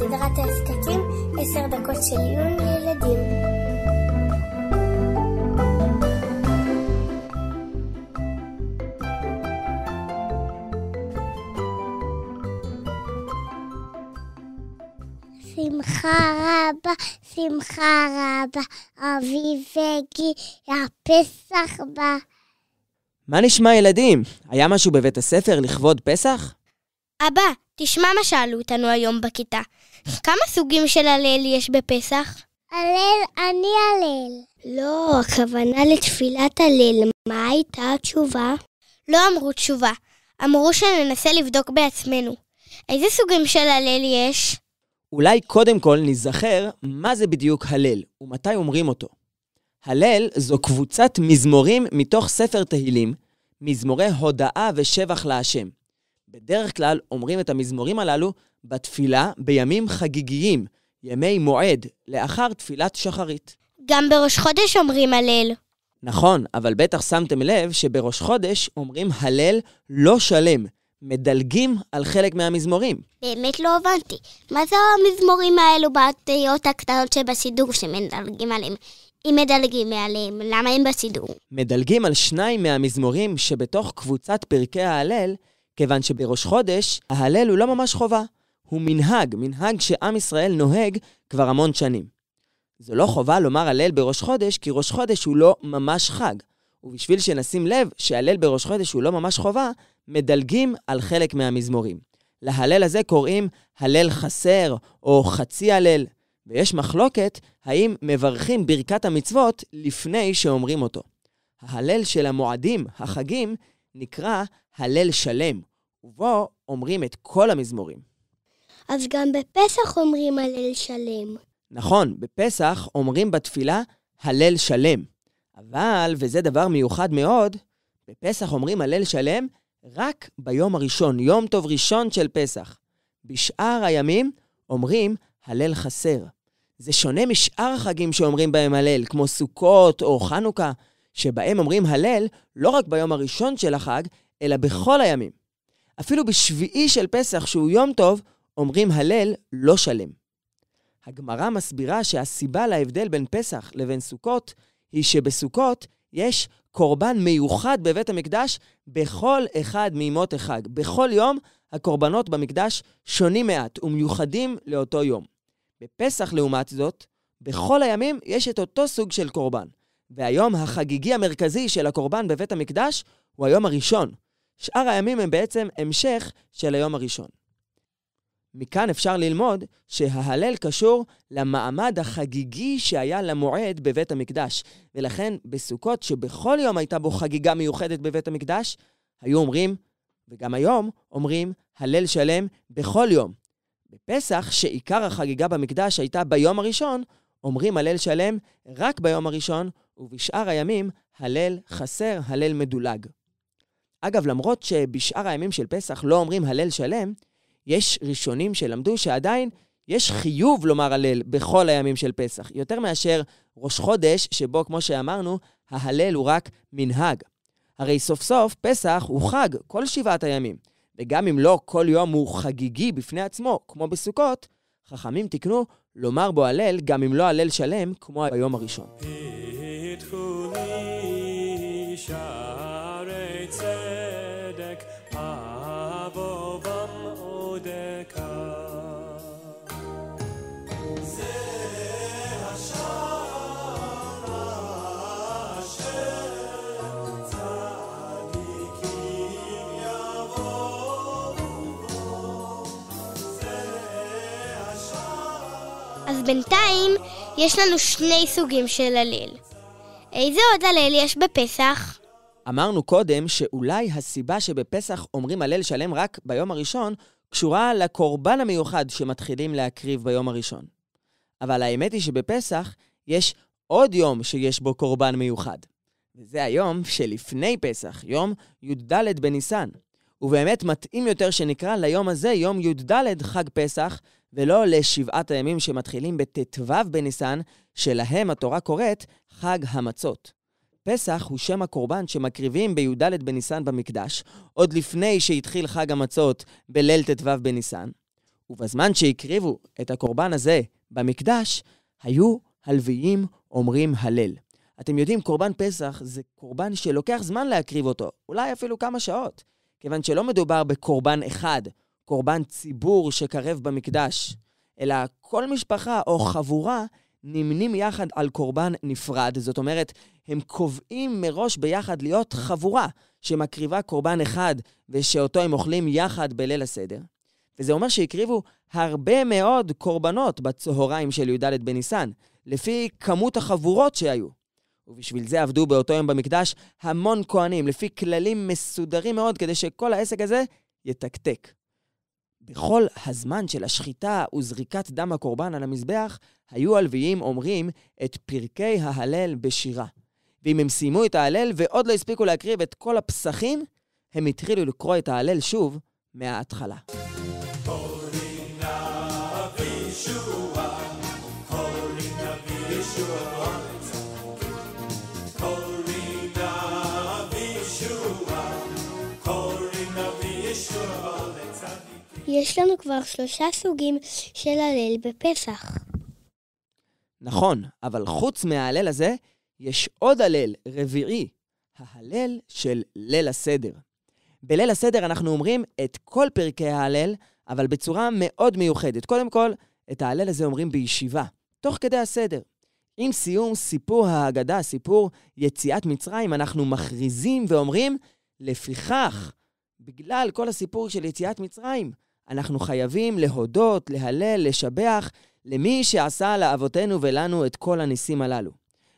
סדרת ההסכתים עשר דקות של עיון לילדים. שמחה רבה, שמחה רבה, אביב הגיע, הפסח בא. מה נשמע ילדים? היה משהו בבית הספר לכבוד פסח? אבא, תשמע מה שאלו אותנו היום בכיתה. כמה סוגים של הלל יש בפסח? הלל, אני הלל. לא, הכוונה לתפילת הלל. מה הייתה התשובה? לא אמרו תשובה. אמרו שננסה לבדוק בעצמנו. איזה סוגים של הלל יש? אולי קודם כל ניזכר מה זה בדיוק הלל ומתי אומרים אותו. הלל זו קבוצת מזמורים מתוך ספר תהילים, מזמורי הודאה ושבח להשם. בדרך כלל אומרים את המזמורים הללו בתפילה בימים חגיגיים, ימי מועד, לאחר תפילת שחרית. גם בראש חודש אומרים הלל. נכון, אבל בטח שמתם לב שבראש חודש אומרים הלל לא שלם, מדלגים על חלק מהמזמורים. באמת לא הבנתי. מה זה המזמורים האלו באותיות הקטנות שבסידור שמדלגים עליהם? אם מדלגים עליהם, למה הם בסידור? מדלגים על שניים מהמזמורים שבתוך קבוצת פרקי ההלל, כיוון שבראש חודש, ההלל הוא לא ממש חובה. הוא מנהג, מנהג שעם ישראל נוהג כבר המון שנים. זו לא חובה לומר הלל בראש חודש, כי ראש חודש הוא לא ממש חג. ובשביל שנשים לב שהלל בראש חודש הוא לא ממש חובה, מדלגים על חלק מהמזמורים. להלל הזה קוראים הלל חסר או חצי הלל, ויש מחלוקת האם מברכים ברכת המצוות לפני שאומרים אותו. ההלל של המועדים, החגים, נקרא הלל שלם, ובו אומרים את כל המזמורים. אז גם בפסח אומרים הלל שלם. נכון, בפסח אומרים בתפילה הלל שלם. אבל, וזה דבר מיוחד מאוד, בפסח אומרים הלל שלם רק ביום הראשון, יום טוב ראשון של פסח. בשאר הימים אומרים הלל חסר. זה שונה משאר החגים שאומרים בהם הלל, כמו סוכות או חנוכה, שבהם אומרים הלל לא רק ביום הראשון של החג, אלא בכל הימים. אפילו בשביעי של פסח, שהוא יום טוב, אומרים הלל לא שלם. הגמרא מסבירה שהסיבה להבדל בין פסח לבין סוכות, היא שבסוכות יש קורבן מיוחד בבית המקדש בכל אחד מימות החג. בכל יום הקורבנות במקדש שונים מעט ומיוחדים לאותו יום. בפסח, לעומת זאת, בכל הימים יש את אותו סוג של קורבן. והיום החגיגי המרכזי של הקורבן בבית המקדש הוא היום הראשון. שאר הימים הם בעצם המשך של היום הראשון. מכאן אפשר ללמוד שההלל קשור למעמד החגיגי שהיה למועד בבית המקדש. ולכן בסוכות, שבכל יום הייתה בו חגיגה מיוחדת בבית המקדש, היו אומרים, וגם היום אומרים, הלל שלם בכל יום. בפסח, שעיקר החגיגה במקדש הייתה ביום הראשון, אומרים הלל שלם רק ביום הראשון, ובשאר הימים הלל חסר, הלל מדולג. אגב, למרות שבשאר הימים של פסח לא אומרים הלל שלם, יש ראשונים שלמדו שעדיין יש חיוב לומר הלל בכל הימים של פסח, יותר מאשר ראש חודש, שבו, כמו שאמרנו, ההלל הוא רק מנהג. הרי סוף סוף פסח הוא חג כל שבעת הימים, וגם אם לא כל יום הוא חגיגי בפני עצמו, כמו בסוכות, חכמים תיקנו לומר בו הלל גם אם לא הלל שלם, כמו ביום הראשון. אז בינתיים יש לנו שני סוגים של הלל. איזה עוד הלל יש בפסח? אמרנו קודם שאולי הסיבה שבפסח אומרים הלל שלם רק ביום הראשון, קשורה לקורבן המיוחד שמתחילים להקריב ביום הראשון. אבל האמת היא שבפסח יש עוד יום שיש בו קורבן מיוחד. וזה היום שלפני פסח, יום י"ד בניסן. ובאמת מתאים יותר שנקרא ליום הזה יום י"ד חג פסח, ולא לשבעת הימים שמתחילים בט"ו בניסן, שלהם התורה קוראת חג המצות. פסח הוא שם הקורבן שמקריבים בי"ד בניסן במקדש, עוד לפני שהתחיל חג המצות בליל ט"ו בניסן. ובזמן שהקריבו את הקורבן הזה במקדש, היו הלוויים אומרים הלל. אתם יודעים, קורבן פסח זה קורבן שלוקח זמן להקריב אותו, אולי אפילו כמה שעות, כיוון שלא מדובר בקורבן אחד, קורבן ציבור שקרב במקדש, אלא כל משפחה או חבורה נמנים יחד על קורבן נפרד, זאת אומרת, הם קובעים מראש ביחד להיות חבורה שמקריבה קורבן אחד ושאותו הם אוכלים יחד בליל הסדר. וזה אומר שהקריבו הרבה מאוד קורבנות בצהריים של י"ד בניסן, לפי כמות החבורות שהיו. ובשביל זה עבדו באותו יום במקדש המון כהנים, לפי כללים מסודרים מאוד, כדי שכל העסק הזה יתקתק. בכל הזמן של השחיטה וזריקת דם הקורבן על המזבח, היו הלוויים אומרים את פרקי ההלל בשירה. ואם הם סיימו את ההלל ועוד לא הספיקו להקריב את כל הפסחים, הם התחילו לקרוא את ההלל שוב מההתחלה. יש לנו כבר שלושה סוגים של הלל בפסח. נכון, אבל חוץ מההלל הזה, יש עוד הלל רביעי, ההלל של ליל הסדר. בליל הסדר אנחנו אומרים את כל פרקי ההלל, אבל בצורה מאוד מיוחדת. קודם כל, את ההלל הזה אומרים בישיבה, תוך כדי הסדר. עם סיום סיפור ההגדה, סיפור יציאת מצרים, אנחנו מכריזים ואומרים, לפיכך, בגלל כל הסיפור של יציאת מצרים, אנחנו חייבים להודות, להלל, לשבח למי שעשה לאבותינו ולנו את כל הניסים הללו.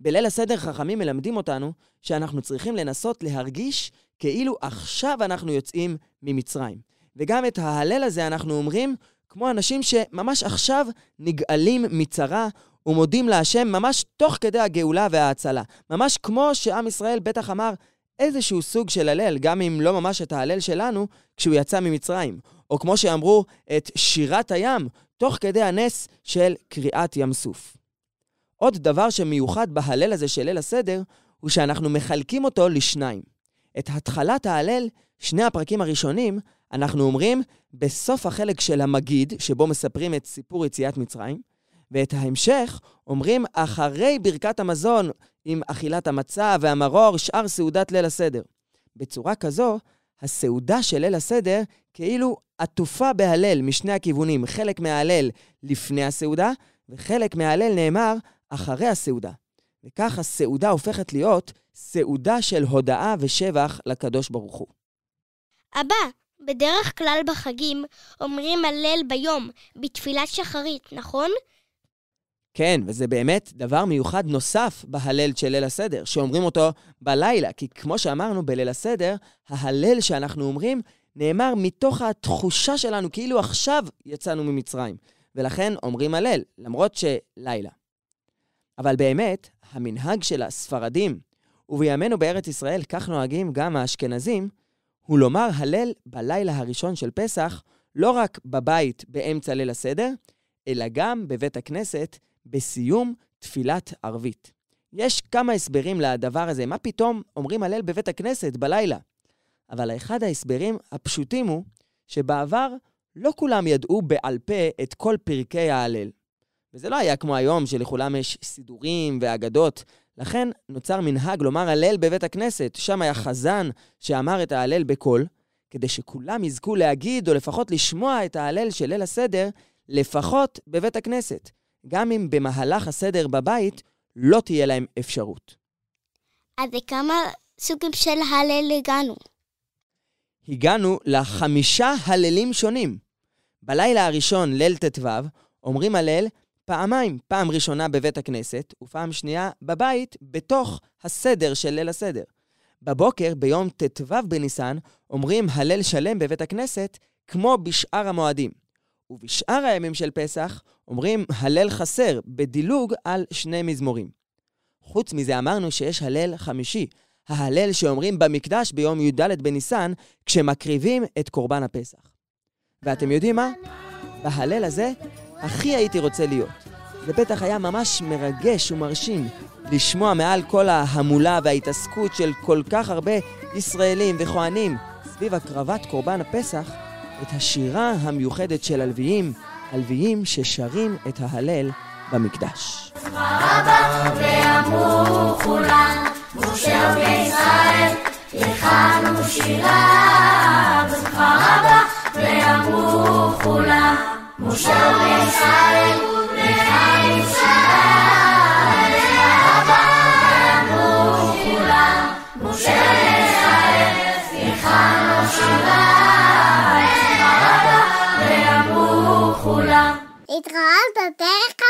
בליל הסדר חכמים מלמדים אותנו שאנחנו צריכים לנסות להרגיש כאילו עכשיו אנחנו יוצאים ממצרים. וגם את ההלל הזה אנחנו אומרים כמו אנשים שממש עכשיו נגאלים מצרה ומודים להשם ממש תוך כדי הגאולה וההצלה. ממש כמו שעם ישראל בטח אמר איזשהו סוג של הלל, גם אם לא ממש את ההלל שלנו, כשהוא יצא ממצרים. או כמו שאמרו, את שירת הים, תוך כדי הנס של קריאת ים סוף. עוד דבר שמיוחד בהלל הזה של ליל הסדר, הוא שאנחנו מחלקים אותו לשניים. את התחלת ההלל, שני הפרקים הראשונים, אנחנו אומרים בסוף החלק של המגיד, שבו מספרים את סיפור יציאת מצרים, ואת ההמשך אומרים אחרי ברכת המזון עם אכילת המצה והמרור, שאר סעודת ליל הסדר. בצורה כזו, הסעודה של ליל הסדר כאילו עטופה בהלל משני הכיוונים, חלק מההלל לפני הסעודה, וחלק מההלל נאמר אחרי הסעודה. וכך הסעודה הופכת להיות סעודה של הודאה ושבח לקדוש ברוך הוא. אבא, בדרך כלל בחגים אומרים הלל ביום, בתפילת שחרית, נכון? כן, וזה באמת דבר מיוחד נוסף בהלל של ליל הסדר, שאומרים אותו בלילה, כי כמו שאמרנו בליל הסדר, ההלל שאנחנו אומרים נאמר מתוך התחושה שלנו כאילו עכשיו יצאנו ממצרים, ולכן אומרים הלל, למרות שלילה. אבל באמת, המנהג של הספרדים, ובימינו בארץ ישראל כך נוהגים גם האשכנזים, הוא לומר הלל בלילה הראשון של פסח, לא רק בבית באמצע ליל הסדר, אלא גם בבית הכנסת בסיום תפילת ערבית. יש כמה הסברים לדבר הזה. מה פתאום אומרים הלל בבית הכנסת בלילה? אבל אחד ההסברים הפשוטים הוא שבעבר לא כולם ידעו בעל פה את כל פרקי ההלל. וזה לא היה כמו היום, שלכולם יש סידורים ואגדות. לכן נוצר מנהג לומר הלל בבית הכנסת. שם היה חזן שאמר את ההלל בקול, כדי שכולם יזכו להגיד, או לפחות לשמוע את ההלל של ליל הסדר, לפחות בבית הכנסת. גם אם במהלך הסדר בבית לא תהיה להם אפשרות. אז לכמה סוגים של הלל הגענו? הגענו לחמישה הללים שונים. בלילה הראשון, ליל ט"ו, אומרים הלל פעמיים, פעם ראשונה בבית הכנסת, ופעם שנייה בבית, בתוך הסדר של ליל הסדר. בבוקר, ביום ט"ו בניסן, אומרים הלל שלם בבית הכנסת, כמו בשאר המועדים. ובשאר הימים של פסח, אומרים הלל חסר, בדילוג על שני מזמורים. חוץ מזה אמרנו שיש הלל חמישי, ההלל שאומרים במקדש ביום י"ד בניסן, כשמקריבים את קורבן הפסח. ואתם יודעים מה? בהלל הזה הכי הייתי רוצה להיות. זה בטח היה ממש מרגש ומרשים לשמוע מעל כל ההמולה וההתעסקות של כל כך הרבה ישראלים וכהנים סביב הקרבת קורבן הפסח, את השירה המיוחדת של הלוויים, הלוויים ששרים את ההלל במקדש. משה Terra.